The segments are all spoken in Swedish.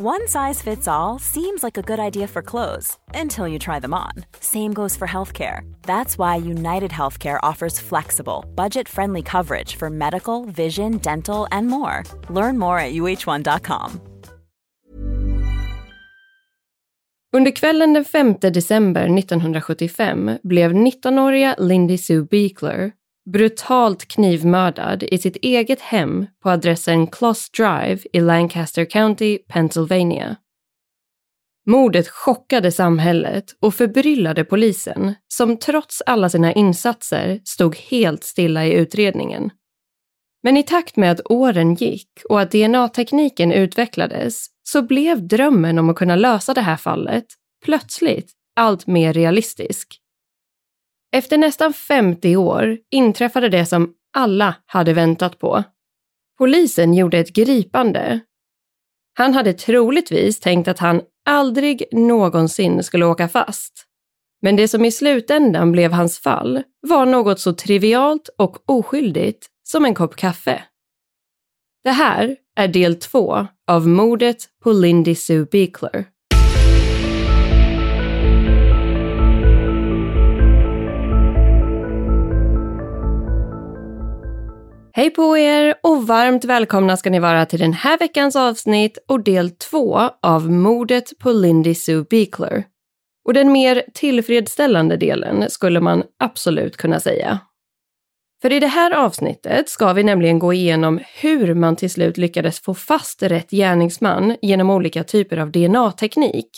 One size fits all seems like a good idea for clothes until you try them on. Same goes for healthcare. That's why United Healthcare offers flexible, budget friendly coverage for medical, vision, dental, and more. Learn more at uh1.com. Under kvällen den 5 december 1975 blev 19-åriga Lindy Sue Beekler brutalt knivmördad i sitt eget hem på adressen Closs Drive i Lancaster County, Pennsylvania. Mordet chockade samhället och förbryllade polisen som trots alla sina insatser stod helt stilla i utredningen. Men i takt med att åren gick och att DNA-tekniken utvecklades så blev drömmen om att kunna lösa det här fallet plötsligt allt mer realistisk. Efter nästan 50 år inträffade det som alla hade väntat på. Polisen gjorde ett gripande. Han hade troligtvis tänkt att han aldrig någonsin skulle åka fast. Men det som i slutändan blev hans fall var något så trivialt och oskyldigt som en kopp kaffe. Det här är del två av mordet på Lindy Sue Beekler. Hej på er och varmt välkomna ska ni vara till den här veckans avsnitt och del två av mordet på Lindy Sue Beekler. Och den mer tillfredsställande delen skulle man absolut kunna säga. För i det här avsnittet ska vi nämligen gå igenom hur man till slut lyckades få fast rätt gärningsman genom olika typer av DNA-teknik.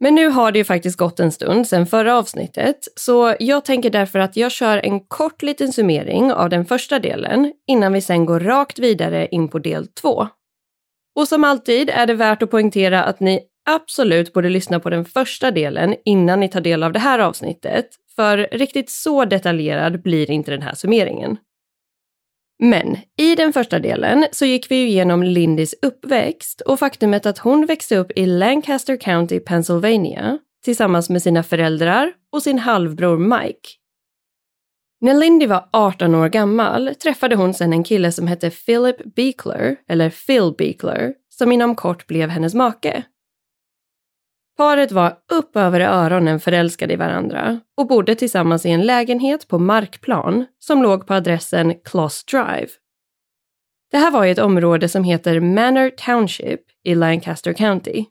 Men nu har det ju faktiskt gått en stund sedan förra avsnittet, så jag tänker därför att jag kör en kort liten summering av den första delen innan vi sen går rakt vidare in på del två. Och som alltid är det värt att poängtera att ni absolut borde lyssna på den första delen innan ni tar del av det här avsnittet, för riktigt så detaljerad blir inte den här summeringen. Men i den första delen så gick vi igenom Lindys uppväxt och faktumet att hon växte upp i Lancaster County, Pennsylvania tillsammans med sina föräldrar och sin halvbror Mike. När Lindy var 18 år gammal träffade hon sen en kille som hette Philip Beekler, eller Phil Beekler, som inom kort blev hennes make. Paret var upp över öronen förälskade i varandra och bodde tillsammans i en lägenhet på markplan som låg på adressen Closs Drive. Det här var i ett område som heter Manor Township i Lancaster County.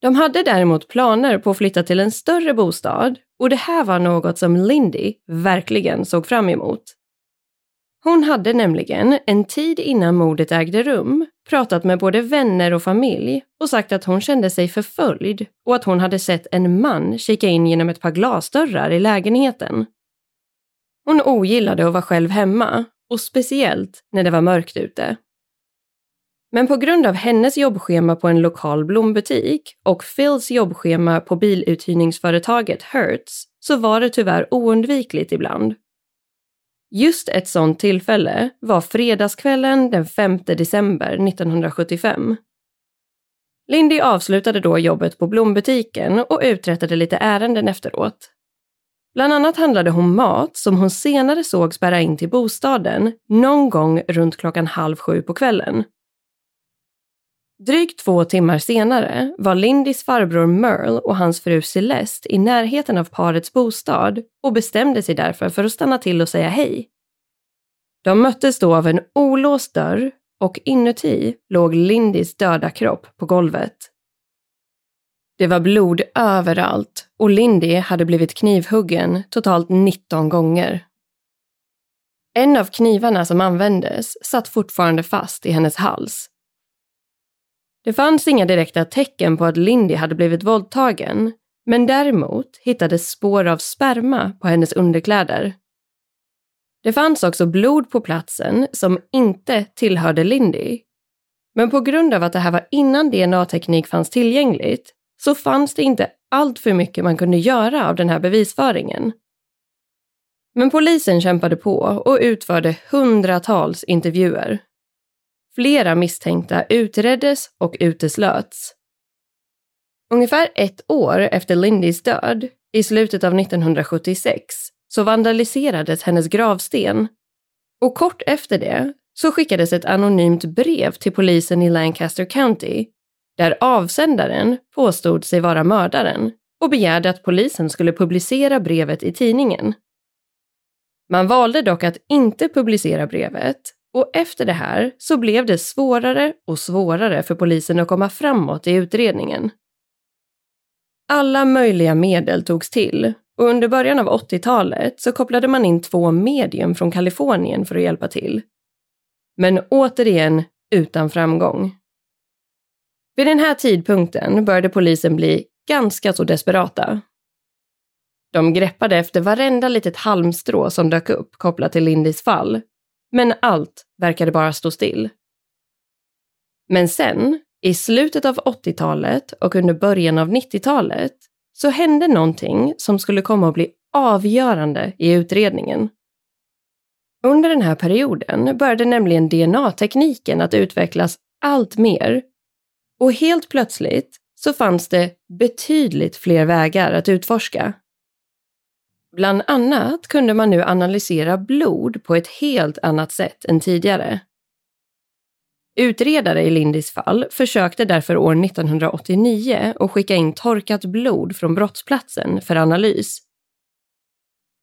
De hade däremot planer på att flytta till en större bostad och det här var något som Lindy verkligen såg fram emot. Hon hade nämligen, en tid innan mordet ägde rum, pratat med både vänner och familj och sagt att hon kände sig förföljd och att hon hade sett en man kika in genom ett par glasdörrar i lägenheten. Hon ogillade att vara själv hemma och speciellt när det var mörkt ute. Men på grund av hennes jobbschema på en lokal blombutik och Phils jobbschema på biluthyrningsföretaget Hertz så var det tyvärr oundvikligt ibland Just ett sådant tillfälle var fredagskvällen den 5 december 1975. Lindy avslutade då jobbet på blombutiken och uträttade lite ärenden efteråt. Bland annat handlade hon mat som hon senare såg spärra in till bostaden någon gång runt klockan halv sju på kvällen. Drygt två timmar senare var Lindys farbror Merle och hans fru Celeste i närheten av parets bostad och bestämde sig därför för att stanna till och säga hej. De möttes då av en olåst dörr och inuti låg Lindys döda kropp på golvet. Det var blod överallt och Lindy hade blivit knivhuggen totalt 19 gånger. En av knivarna som användes satt fortfarande fast i hennes hals. Det fanns inga direkta tecken på att Lindy hade blivit våldtagen, men däremot hittades spår av sperma på hennes underkläder. Det fanns också blod på platsen som inte tillhörde Lindy. Men på grund av att det här var innan DNA-teknik fanns tillgängligt så fanns det inte allt för mycket man kunde göra av den här bevisföringen. Men polisen kämpade på och utförde hundratals intervjuer. Flera misstänkta utreddes och uteslöts. Ungefär ett år efter Lindys död, i slutet av 1976, så vandaliserades hennes gravsten. Och kort efter det så skickades ett anonymt brev till polisen i Lancaster County där avsändaren påstod sig vara mördaren och begärde att polisen skulle publicera brevet i tidningen. Man valde dock att inte publicera brevet och efter det här så blev det svårare och svårare för polisen att komma framåt i utredningen. Alla möjliga medel togs till och under början av 80-talet så kopplade man in två medium från Kalifornien för att hjälpa till. Men återigen utan framgång. Vid den här tidpunkten började polisen bli ganska så desperata. De greppade efter varenda litet halmstrå som dök upp kopplat till Lindys fall, men allt verkade bara stå still. Men sen, i slutet av 80-talet och under början av 90-talet, så hände någonting som skulle komma att bli avgörande i utredningen. Under den här perioden började nämligen DNA-tekniken att utvecklas allt mer och helt plötsligt så fanns det betydligt fler vägar att utforska. Bland annat kunde man nu analysera blod på ett helt annat sätt än tidigare. Utredare i Lindis fall försökte därför år 1989 att skicka in torkat blod från brottsplatsen för analys.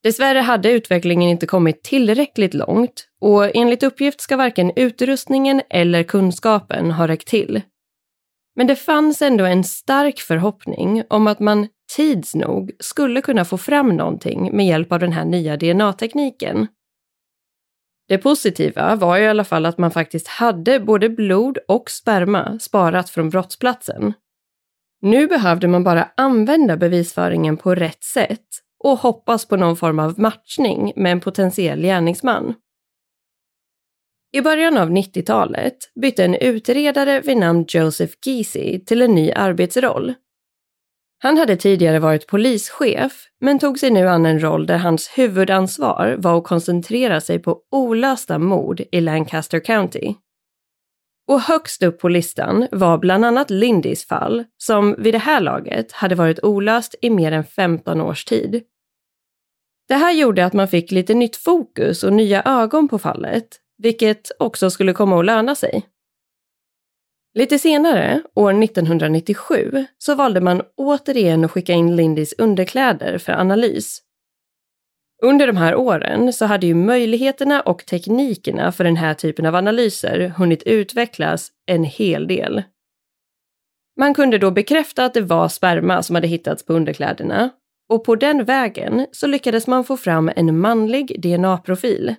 Dessvärre hade utvecklingen inte kommit tillräckligt långt och enligt uppgift ska varken utrustningen eller kunskapen ha räckt till. Men det fanns ändå en stark förhoppning om att man tids nog skulle kunna få fram någonting med hjälp av den här nya DNA-tekniken. Det positiva var i alla fall att man faktiskt hade både blod och sperma sparat från brottsplatsen. Nu behövde man bara använda bevisföringen på rätt sätt och hoppas på någon form av matchning med en potentiell gärningsman. I början av 90-talet bytte en utredare vid namn Joseph Giese till en ny arbetsroll. Han hade tidigare varit polischef, men tog sig nu an en roll där hans huvudansvar var att koncentrera sig på olösta mord i Lancaster County. Och högst upp på listan var bland annat Lindys fall, som vid det här laget hade varit olöst i mer än 15 års tid. Det här gjorde att man fick lite nytt fokus och nya ögon på fallet vilket också skulle komma att löna sig. Lite senare, år 1997, så valde man återigen att skicka in Lindys underkläder för analys. Under de här åren så hade ju möjligheterna och teknikerna för den här typen av analyser hunnit utvecklas en hel del. Man kunde då bekräfta att det var sperma som hade hittats på underkläderna och på den vägen så lyckades man få fram en manlig DNA-profil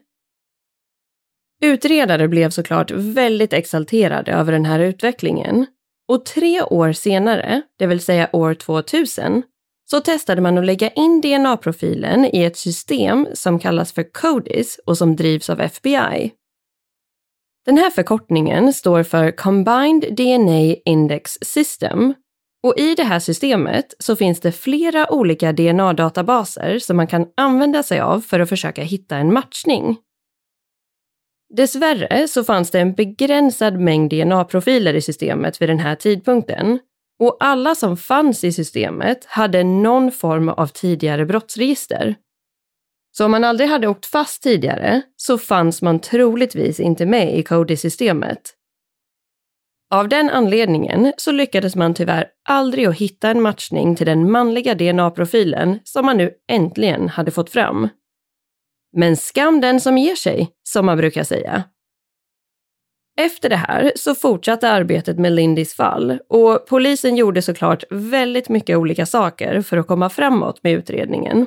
Utredare blev såklart väldigt exalterade över den här utvecklingen och tre år senare, det vill säga år 2000, så testade man att lägga in DNA-profilen i ett system som kallas för CODIS och som drivs av FBI. Den här förkortningen står för Combined DNA Index System och i det här systemet så finns det flera olika DNA-databaser som man kan använda sig av för att försöka hitta en matchning. Dessvärre så fanns det en begränsad mängd DNA-profiler i systemet vid den här tidpunkten och alla som fanns i systemet hade någon form av tidigare brottsregister. Så om man aldrig hade åkt fast tidigare så fanns man troligtvis inte med i Cody-systemet. Av den anledningen så lyckades man tyvärr aldrig att hitta en matchning till den manliga DNA-profilen som man nu äntligen hade fått fram. Men skam den som ger sig, som man brukar säga. Efter det här så fortsatte arbetet med Lindys fall och polisen gjorde såklart väldigt mycket olika saker för att komma framåt med utredningen.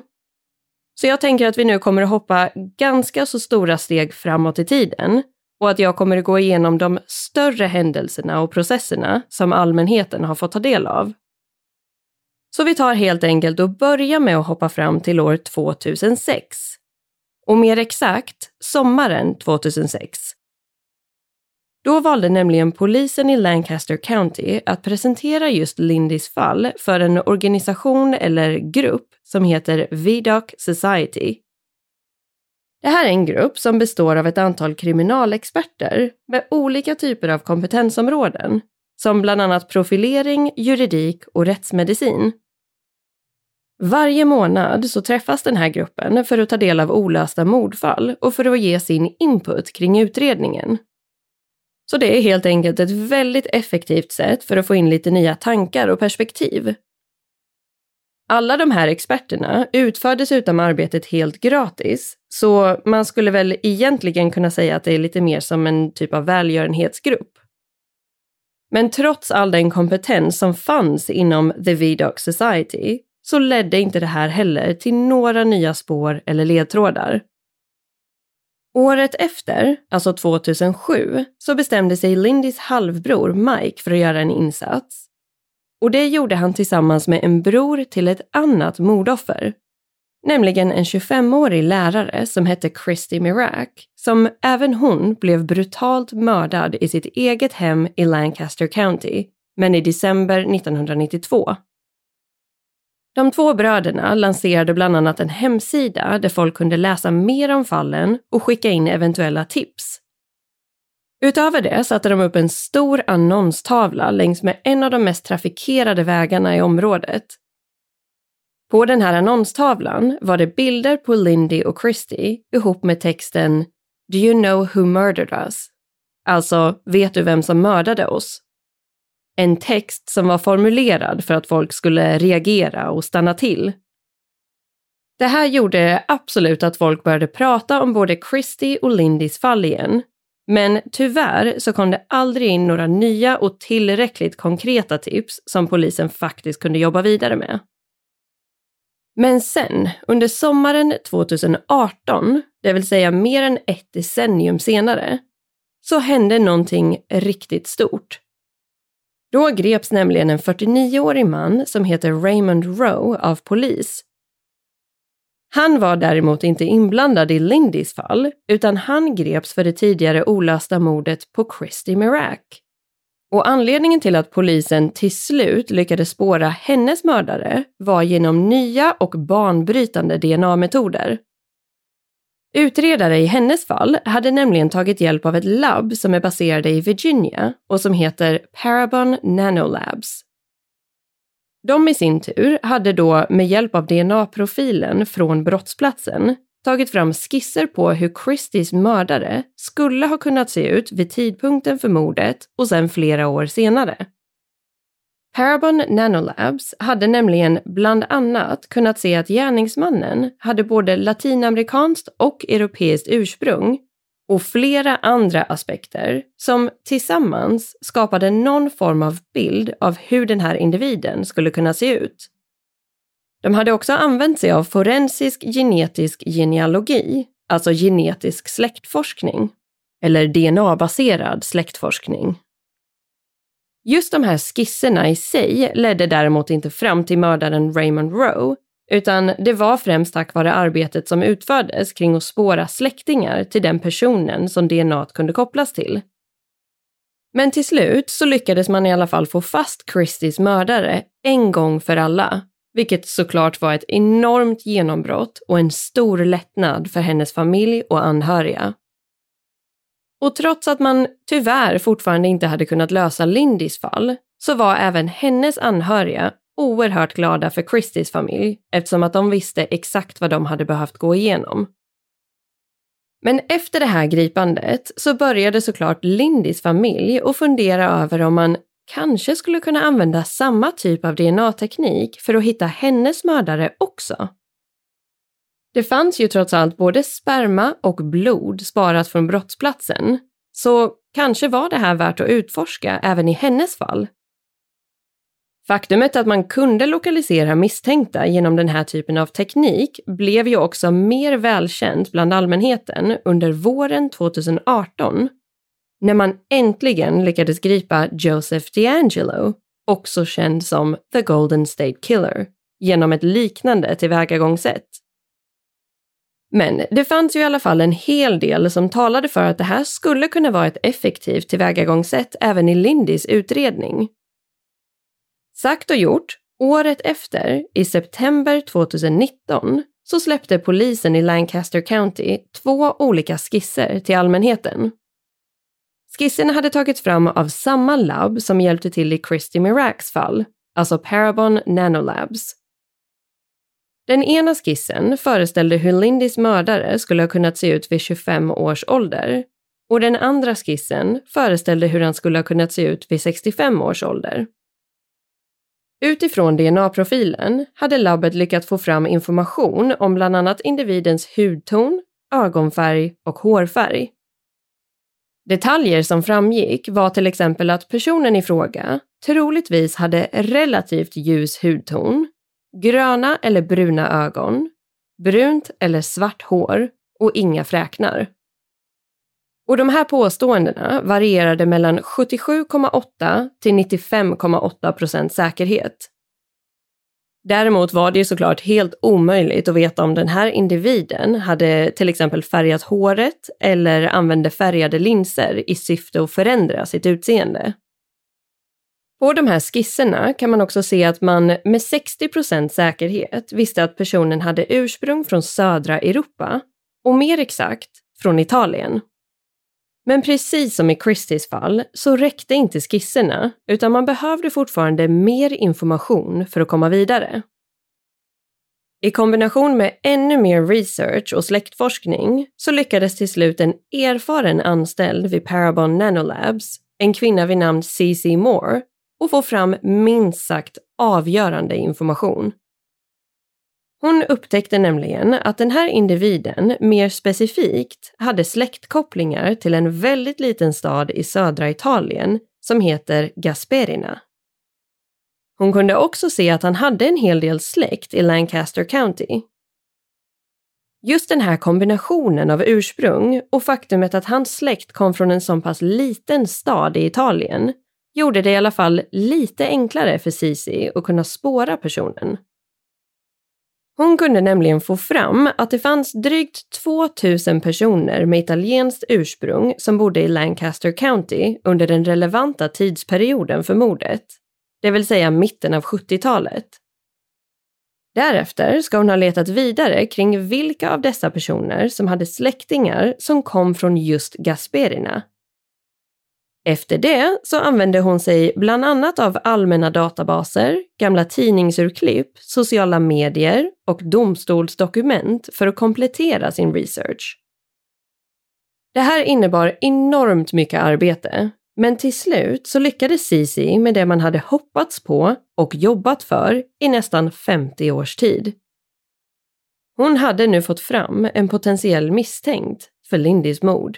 Så jag tänker att vi nu kommer att hoppa ganska så stora steg framåt i tiden och att jag kommer att gå igenom de större händelserna och processerna som allmänheten har fått ta del av. Så vi tar helt enkelt och börjar med att hoppa fram till år 2006. Och mer exakt, sommaren 2006. Då valde nämligen polisen i Lancaster County att presentera just Lindys fall för en organisation eller grupp som heter VDOC Society. Det här är en grupp som består av ett antal kriminalexperter med olika typer av kompetensområden, som bland annat profilering, juridik och rättsmedicin. Varje månad så träffas den här gruppen för att ta del av olösta mordfall och för att ge sin input kring utredningen. Så det är helt enkelt ett väldigt effektivt sätt för att få in lite nya tankar och perspektiv. Alla de här experterna utför dessutom arbetet helt gratis, så man skulle väl egentligen kunna säga att det är lite mer som en typ av välgörenhetsgrupp. Men trots all den kompetens som fanns inom The VDOC Society så ledde inte det här heller till några nya spår eller ledtrådar. Året efter, alltså 2007, så bestämde sig Lindys halvbror Mike för att göra en insats. Och det gjorde han tillsammans med en bror till ett annat mordoffer. Nämligen en 25-årig lärare som hette Christy Mirac, som även hon blev brutalt mördad i sitt eget hem i Lancaster County, men i december 1992. De två bröderna lanserade bland annat en hemsida där folk kunde läsa mer om fallen och skicka in eventuella tips. Utöver det satte de upp en stor annonstavla längs med en av de mest trafikerade vägarna i området. På den här annonstavlan var det bilder på Lindy och Christy ihop med texten “Do you know who murdered us?” Alltså, vet du vem som mördade oss? En text som var formulerad för att folk skulle reagera och stanna till. Det här gjorde absolut att folk började prata om både Christie och Lindys fall igen. Men tyvärr så kom det aldrig in några nya och tillräckligt konkreta tips som polisen faktiskt kunde jobba vidare med. Men sen, under sommaren 2018, det vill säga mer än ett decennium senare, så hände någonting riktigt stort. Då greps nämligen en 49-årig man som heter Raymond Rowe av polis. Han var däremot inte inblandad i Lindys fall, utan han greps för det tidigare olösta mordet på Christy Mirac. Och anledningen till att polisen till slut lyckades spåra hennes mördare var genom nya och banbrytande DNA-metoder. Utredare i hennes fall hade nämligen tagit hjälp av ett labb som är baserade i Virginia och som heter Parabon Nanolabs. De i sin tur hade då med hjälp av DNA-profilen från brottsplatsen tagit fram skisser på hur Christies mördare skulle ha kunnat se ut vid tidpunkten för mordet och sen flera år senare. Parabon Nanolabs hade nämligen bland annat kunnat se att gärningsmannen hade både latinamerikanskt och europeiskt ursprung och flera andra aspekter som tillsammans skapade någon form av bild av hur den här individen skulle kunna se ut. De hade också använt sig av forensisk genetisk genealogi, alltså genetisk släktforskning, eller DNA-baserad släktforskning. Just de här skisserna i sig ledde däremot inte fram till mördaren Raymond Rowe, utan det var främst tack vare arbetet som utfördes kring att spåra släktingar till den personen som DNA kunde kopplas till. Men till slut så lyckades man i alla fall få fast Christies mördare en gång för alla, vilket såklart var ett enormt genombrott och en stor lättnad för hennes familj och anhöriga. Och trots att man tyvärr fortfarande inte hade kunnat lösa Lindys fall så var även hennes anhöriga oerhört glada för Christies familj eftersom att de visste exakt vad de hade behövt gå igenom. Men efter det här gripandet så började såklart Lindys familj att fundera över om man kanske skulle kunna använda samma typ av DNA-teknik för att hitta hennes mördare också. Det fanns ju trots allt både sperma och blod sparat från brottsplatsen. Så Kanske var det här värt att utforska även i hennes fall. Faktumet att man kunde lokalisera misstänkta genom den här typen av teknik blev ju också mer välkänt bland allmänheten under våren 2018 när man äntligen lyckades gripa Joseph DeAngelo, också känd som The Golden State Killer, genom ett liknande tillvägagångssätt. Men det fanns ju i alla fall en hel del som talade för att det här skulle kunna vara ett effektivt tillvägagångssätt även i Lindys utredning. Sagt och gjort, året efter, i september 2019, så släppte polisen i Lancaster County två olika skisser till allmänheten. Skisserna hade tagits fram av samma labb som hjälpte till i Christy Miracks fall, alltså Parabon Nanolabs. Den ena skissen föreställde hur Lindys mördare skulle ha kunnat se ut vid 25 års ålder och den andra skissen föreställde hur han skulle ha kunnat se ut vid 65 års ålder. Utifrån DNA-profilen hade labbet lyckats få fram information om bland annat individens hudton, ögonfärg och hårfärg. Detaljer som framgick var till exempel att personen i fråga troligtvis hade relativt ljus hudton, gröna eller bruna ögon, brunt eller svart hår och inga fräknar. Och de här påståendena varierade mellan 77,8 till 95,8 procent säkerhet. Däremot var det ju såklart helt omöjligt att veta om den här individen hade till exempel färgat håret eller använde färgade linser i syfte att förändra sitt utseende. På de här skisserna kan man också se att man med 60% säkerhet visste att personen hade ursprung från södra Europa och mer exakt från Italien. Men precis som i Christies fall så räckte inte skisserna utan man behövde fortfarande mer information för att komma vidare. I kombination med ännu mer research och släktforskning så lyckades till slut en erfaren anställd vid Parabon Nanolabs, en kvinna vid namn C.C. Moore, och få fram minst sagt avgörande information. Hon upptäckte nämligen att den här individen mer specifikt hade släktkopplingar till en väldigt liten stad i södra Italien som heter Gasperina. Hon kunde också se att han hade en hel del släkt i Lancaster County. Just den här kombinationen av ursprung och faktumet att hans släkt kom från en så pass liten stad i Italien gjorde det i alla fall lite enklare för Cici att kunna spåra personen. Hon kunde nämligen få fram att det fanns drygt 2000 personer med italienskt ursprung som bodde i Lancaster County under den relevanta tidsperioden för mordet, det vill säga mitten av 70-talet. Därefter ska hon ha letat vidare kring vilka av dessa personer som hade släktingar som kom från just Gasperina efter det så använde hon sig bland annat av allmänna databaser, gamla tidningsurklipp, sociala medier och domstolsdokument för att komplettera sin research. Det här innebar enormt mycket arbete, men till slut så lyckades Cici med det man hade hoppats på och jobbat för i nästan 50 års tid. Hon hade nu fått fram en potentiell misstänkt för Lindys mord.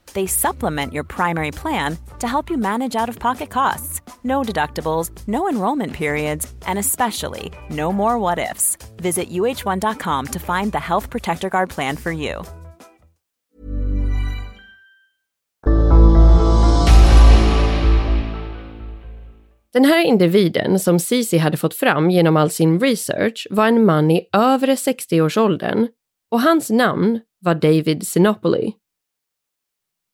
They supplement your primary plan to help you manage out of pocket costs. No deductibles, no enrollment periods, and especially no more what ifs. Visit uh1.com to find the Health Protector Guard plan for you. Den här individen som Cici hade fått fram genom all sin research var en man i övre 60-årsåldern och hans namn var David Sinopoli.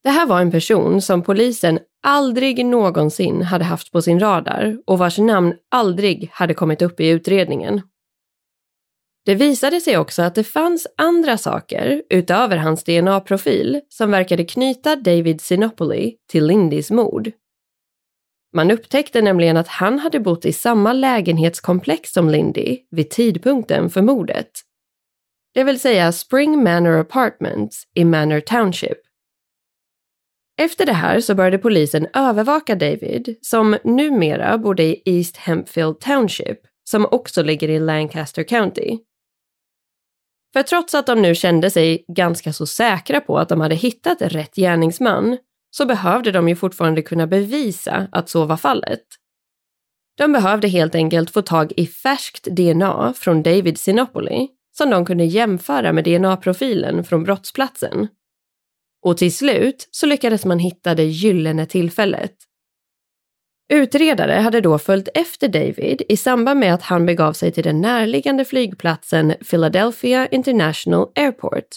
Det här var en person som polisen aldrig någonsin hade haft på sin radar och vars namn aldrig hade kommit upp i utredningen. Det visade sig också att det fanns andra saker utöver hans DNA-profil som verkade knyta David Sinopoli till Lindys mord. Man upptäckte nämligen att han hade bott i samma lägenhetskomplex som Lindy vid tidpunkten för mordet. Det vill säga Spring Manor Apartments i Manor Township. Efter det här så började polisen övervaka David, som numera bodde i East Hempfield Township, som också ligger i Lancaster County. För trots att de nu kände sig ganska så säkra på att de hade hittat rätt gärningsman, så behövde de ju fortfarande kunna bevisa att så var fallet. De behövde helt enkelt få tag i färskt DNA från David Sinopoli som de kunde jämföra med DNA-profilen från brottsplatsen. Och till slut så lyckades man hitta det gyllene tillfället. Utredare hade då följt efter David i samband med att han begav sig till den närliggande flygplatsen Philadelphia International Airport.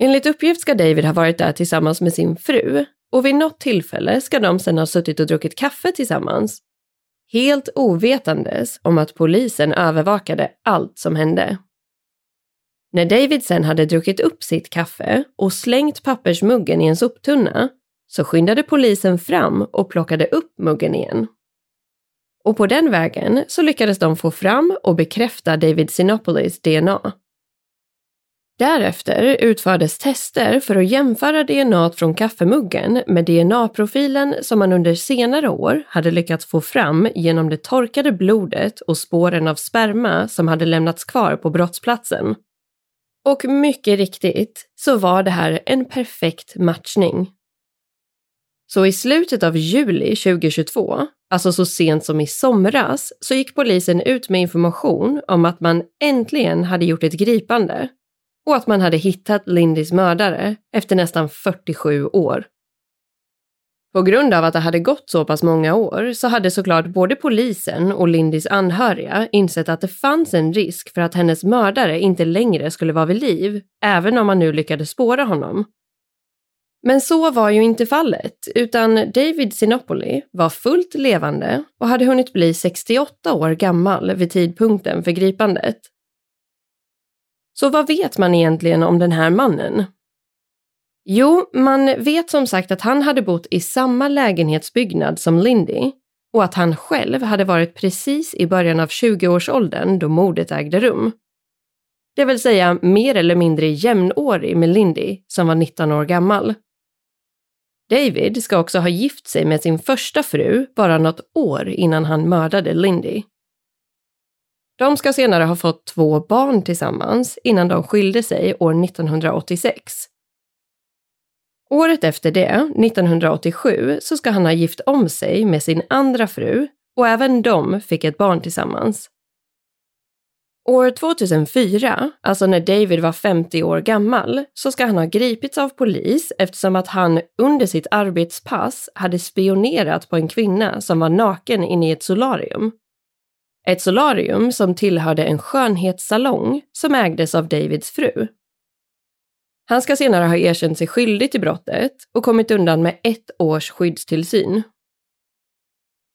Enligt uppgift ska David ha varit där tillsammans med sin fru och vid något tillfälle ska de sedan ha suttit och druckit kaffe tillsammans. Helt ovetandes om att polisen övervakade allt som hände. När David sen hade druckit upp sitt kaffe och slängt pappersmuggen i en soptunna så skyndade polisen fram och plockade upp muggen igen. Och på den vägen så lyckades de få fram och bekräfta David Sinopolis DNA. Därefter utfördes tester för att jämföra DNA från kaffemuggen med DNA-profilen som man under senare år hade lyckats få fram genom det torkade blodet och spåren av sperma som hade lämnats kvar på brottsplatsen. Och mycket riktigt så var det här en perfekt matchning. Så i slutet av juli 2022, alltså så sent som i somras, så gick polisen ut med information om att man äntligen hade gjort ett gripande och att man hade hittat Lindys mördare efter nästan 47 år. På grund av att det hade gått så pass många år så hade såklart både polisen och Lindys anhöriga insett att det fanns en risk för att hennes mördare inte längre skulle vara vid liv, även om man nu lyckades spåra honom. Men så var ju inte fallet, utan David Sinopoli var fullt levande och hade hunnit bli 68 år gammal vid tidpunkten för gripandet. Så vad vet man egentligen om den här mannen? Jo, man vet som sagt att han hade bott i samma lägenhetsbyggnad som Lindy och att han själv hade varit precis i början av 20-årsåldern då mordet ägde rum. Det vill säga mer eller mindre jämnårig med Lindy som var 19 år gammal. David ska också ha gift sig med sin första fru bara något år innan han mördade Lindy. De ska senare ha fått två barn tillsammans innan de skilde sig år 1986. Året efter det, 1987, så ska han ha gift om sig med sin andra fru och även de fick ett barn tillsammans. År 2004, alltså när David var 50 år gammal, så ska han ha gripits av polis eftersom att han under sitt arbetspass hade spionerat på en kvinna som var naken inne i ett solarium. Ett solarium som tillhörde en skönhetssalong som ägdes av Davids fru. Han ska senare ha erkänt sig skyldig till brottet och kommit undan med ett års skyddstillsyn.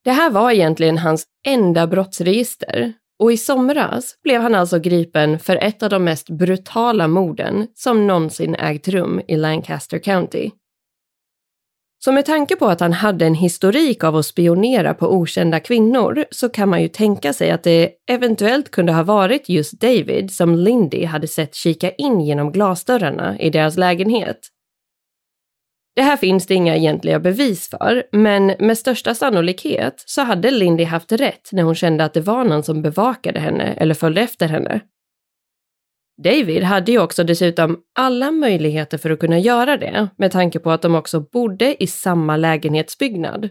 Det här var egentligen hans enda brottsregister och i somras blev han alltså gripen för ett av de mest brutala morden som någonsin ägt rum i Lancaster County. Så med tanke på att han hade en historik av att spionera på okända kvinnor så kan man ju tänka sig att det eventuellt kunde ha varit just David som Lindy hade sett kika in genom glasdörrarna i deras lägenhet. Det här finns det inga egentliga bevis för, men med största sannolikhet så hade Lindy haft rätt när hon kände att det var någon som bevakade henne eller följde efter henne. David hade ju också dessutom alla möjligheter för att kunna göra det med tanke på att de också bodde i samma lägenhetsbyggnad.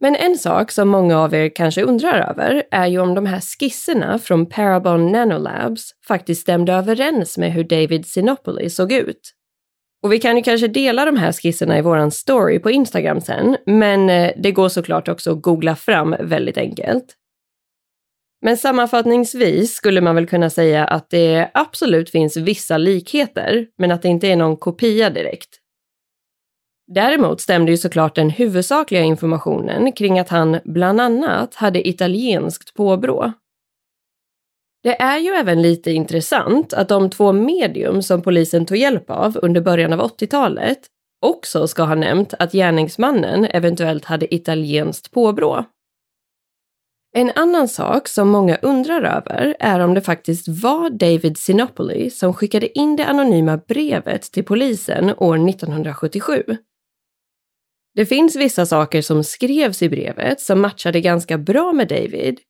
Men en sak som många av er kanske undrar över är ju om de här skisserna från Parabon Nanolabs faktiskt stämde överens med hur David Sinopoli såg ut. Och vi kan ju kanske dela de här skisserna i våran story på Instagram sen, men eh, det går såklart också att googla fram väldigt enkelt. Men sammanfattningsvis skulle man väl kunna säga att det absolut finns vissa likheter, men att det inte är någon kopia direkt. Däremot stämde ju såklart den huvudsakliga informationen kring att han bland annat hade italienskt påbrå. Det är ju även lite intressant att de två medium som polisen tog hjälp av under början av 80-talet också ska ha nämnt att gärningsmannen eventuellt hade italienskt påbrå. En annan sak som många undrar över är om det faktiskt var David Sinopoli som skickade in det anonyma brevet till polisen år 1977. Det finns vissa saker som skrevs i brevet som matchade ganska bra med David,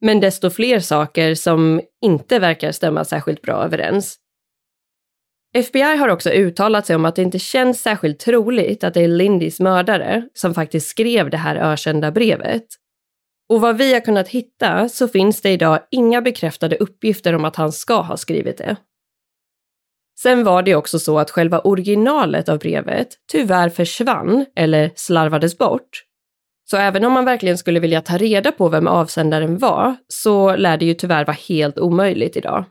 men desto fler saker som inte verkar stämma särskilt bra överens. FBI har också uttalat sig om att det inte känns särskilt troligt att det är Lindys mördare som faktiskt skrev det här ökända brevet. Och vad vi har kunnat hitta så finns det idag inga bekräftade uppgifter om att han ska ha skrivit det. Sen var det också så att själva originalet av brevet tyvärr försvann eller slarvades bort så även om man verkligen skulle vilja ta reda på vem avsändaren var, så lär det ju tyvärr vara helt omöjligt idag.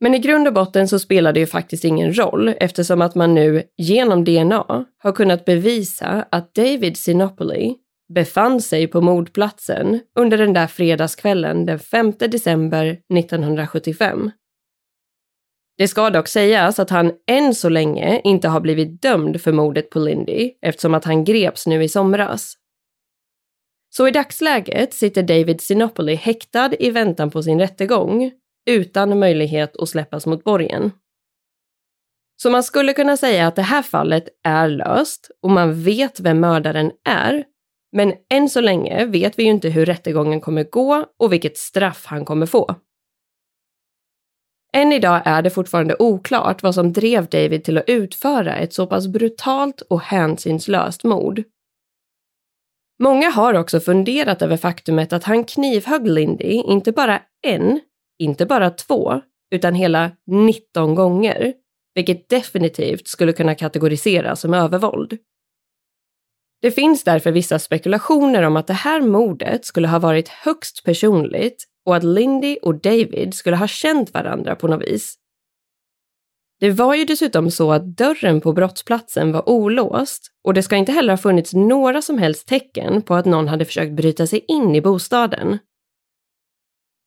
Men i grund och botten så spelar det ju faktiskt ingen roll eftersom att man nu genom DNA har kunnat bevisa att David Sinopoli befann sig på mordplatsen under den där fredagskvällen den 5 december 1975. Det ska dock sägas att han än så länge inte har blivit dömd för mordet på Lindy eftersom att han greps nu i somras. Så i dagsläget sitter David Sinopoli häktad i väntan på sin rättegång utan möjlighet att släppas mot borgen. Så man skulle kunna säga att det här fallet är löst och man vet vem mördaren är. Men än så länge vet vi ju inte hur rättegången kommer gå och vilket straff han kommer få. Än idag är det fortfarande oklart vad som drev David till att utföra ett så pass brutalt och hänsynslöst mord. Många har också funderat över faktumet att han knivhögg Lindy inte bara en, inte bara två, utan hela 19 gånger, vilket definitivt skulle kunna kategoriseras som övervåld. Det finns därför vissa spekulationer om att det här mordet skulle ha varit högst personligt och att Lindy och David skulle ha känt varandra på något vis. Det var ju dessutom så att dörren på brottsplatsen var olåst och det ska inte heller ha funnits några som helst tecken på att någon hade försökt bryta sig in i bostaden.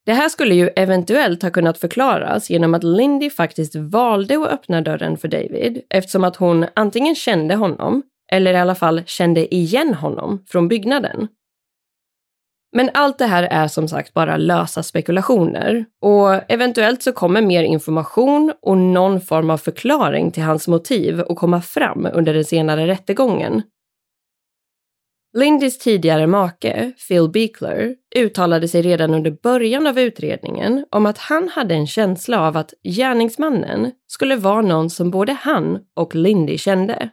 Det här skulle ju eventuellt ha kunnat förklaras genom att Lindy faktiskt valde att öppna dörren för David eftersom att hon antingen kände honom eller i alla fall kände igen honom från byggnaden. Men allt det här är som sagt bara lösa spekulationer och eventuellt så kommer mer information och någon form av förklaring till hans motiv att komma fram under den senare rättegången. Lindys tidigare make, Phil Beekler, uttalade sig redan under början av utredningen om att han hade en känsla av att gärningsmannen skulle vara någon som både han och Lindy kände.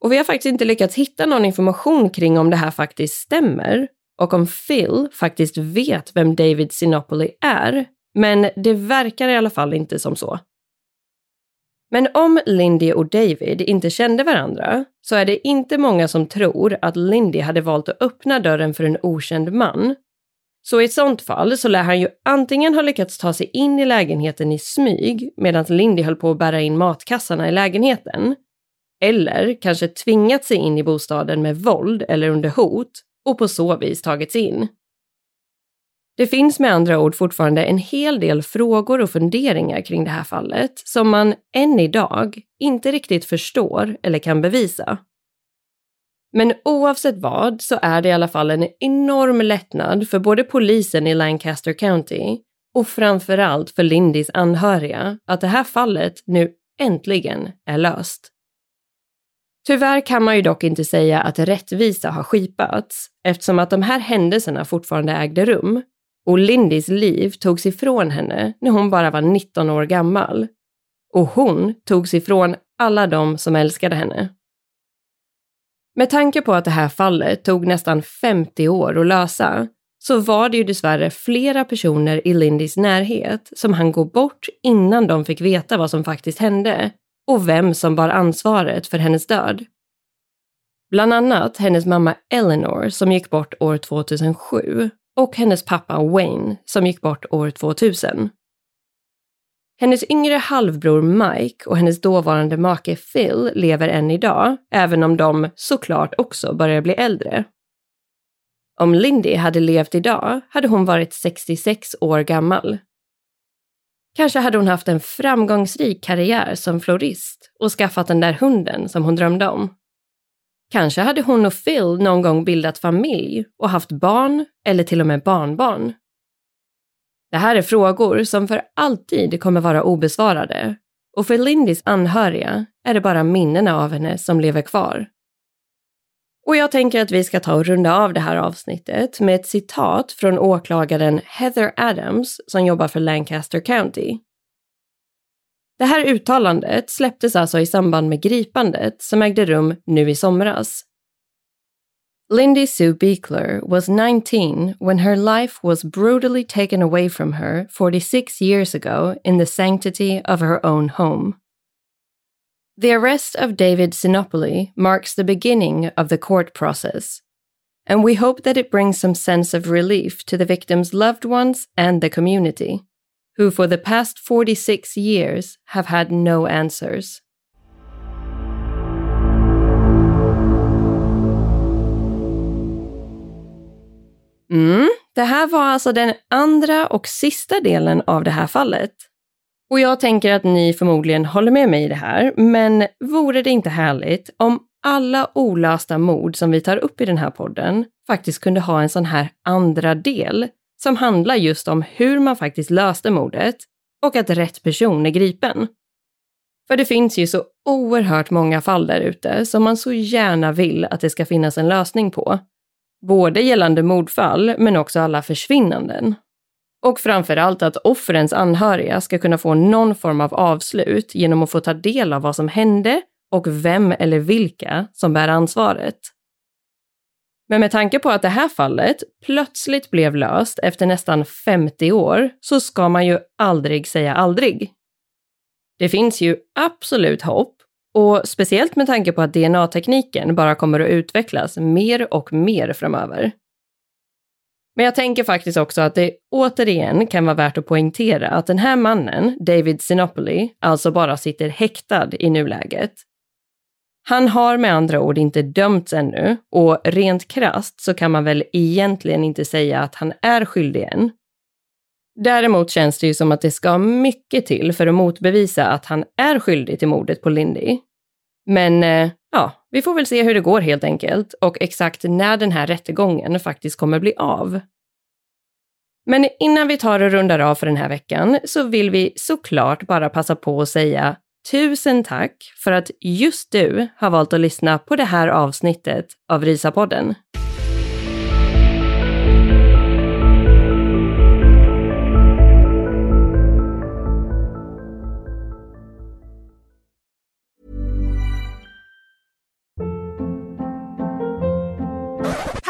Och vi har faktiskt inte lyckats hitta någon information kring om det här faktiskt stämmer och om Phil faktiskt vet vem David Sinopoli är, men det verkar i alla fall inte som så. Men om Lindy och David inte kände varandra så är det inte många som tror att Lindy hade valt att öppna dörren för en okänd man. Så i ett sånt fall så lär han ju antingen ha lyckats ta sig in i lägenheten i smyg medan Lindy höll på att bära in matkassarna i lägenheten. Eller kanske tvingat sig in i bostaden med våld eller under hot och på så vis tagits in. Det finns med andra ord fortfarande en hel del frågor och funderingar kring det här fallet som man än idag inte riktigt förstår eller kan bevisa. Men oavsett vad så är det i alla fall en enorm lättnad för både polisen i Lancaster County och framförallt för Lindys anhöriga att det här fallet nu äntligen är löst. Tyvärr kan man ju dock inte säga att rättvisa har skipats eftersom att de här händelserna fortfarande ägde rum och Lindys liv togs ifrån henne när hon bara var 19 år gammal. Och hon togs ifrån alla de som älskade henne. Med tanke på att det här fallet tog nästan 50 år att lösa så var det ju dessvärre flera personer i Lindys närhet som han gå bort innan de fick veta vad som faktiskt hände och vem som bar ansvaret för hennes död. Bland annat hennes mamma Eleanor som gick bort år 2007 och hennes pappa Wayne som gick bort år 2000. Hennes yngre halvbror Mike och hennes dåvarande make Phil lever än idag, även om de såklart också börjar bli äldre. Om Lindy hade levt idag hade hon varit 66 år gammal. Kanske hade hon haft en framgångsrik karriär som florist och skaffat den där hunden som hon drömde om. Kanske hade hon och Phil någon gång bildat familj och haft barn eller till och med barnbarn. Det här är frågor som för alltid kommer vara obesvarade och för Lindys anhöriga är det bara minnena av henne som lever kvar. Och jag tänker att vi ska ta och runda av det här avsnittet med ett citat från åklagaren Heather Adams som jobbar för Lancaster County. Det här uttalandet släpptes alltså i samband med gripandet som ägde rum nu i somras. Lindy Sue Beekler was 19 when her life was brutally taken away from her 46 years ago in the sanctity of her own home. The arrest of David Sinopoli marks the beginning of the court process, and we hope that it brings some sense of relief to the victim's loved ones and the community, who for the past 46 years have had no answers. Mm, det här var alltså den andra och sista delen av det här fallet. Och jag tänker att ni förmodligen håller med mig i det här, men vore det inte härligt om alla olösta mord som vi tar upp i den här podden faktiskt kunde ha en sån här andra del som handlar just om hur man faktiskt löste mordet och att rätt person är gripen. För det finns ju så oerhört många fall där ute som man så gärna vill att det ska finnas en lösning på. Både gällande mordfall men också alla försvinnanden. Och framförallt att offrens anhöriga ska kunna få någon form av avslut genom att få ta del av vad som hände och vem eller vilka som bär ansvaret. Men med tanke på att det här fallet plötsligt blev löst efter nästan 50 år så ska man ju aldrig säga aldrig. Det finns ju absolut hopp och speciellt med tanke på att DNA-tekniken bara kommer att utvecklas mer och mer framöver. Men jag tänker faktiskt också att det återigen kan vara värt att poängtera att den här mannen, David Sinopoli, alltså bara sitter häktad i nuläget. Han har med andra ord inte dömts ännu och rent krast så kan man väl egentligen inte säga att han är skyldig än. Däremot känns det ju som att det ska mycket till för att motbevisa att han är skyldig till mordet på Lindy. Men eh, ja, vi får väl se hur det går helt enkelt och exakt när den här rättegången faktiskt kommer bli av. Men innan vi tar och rundar av för den här veckan så vill vi såklart bara passa på att säga tusen tack för att just du har valt att lyssna på det här avsnittet av Risa-podden.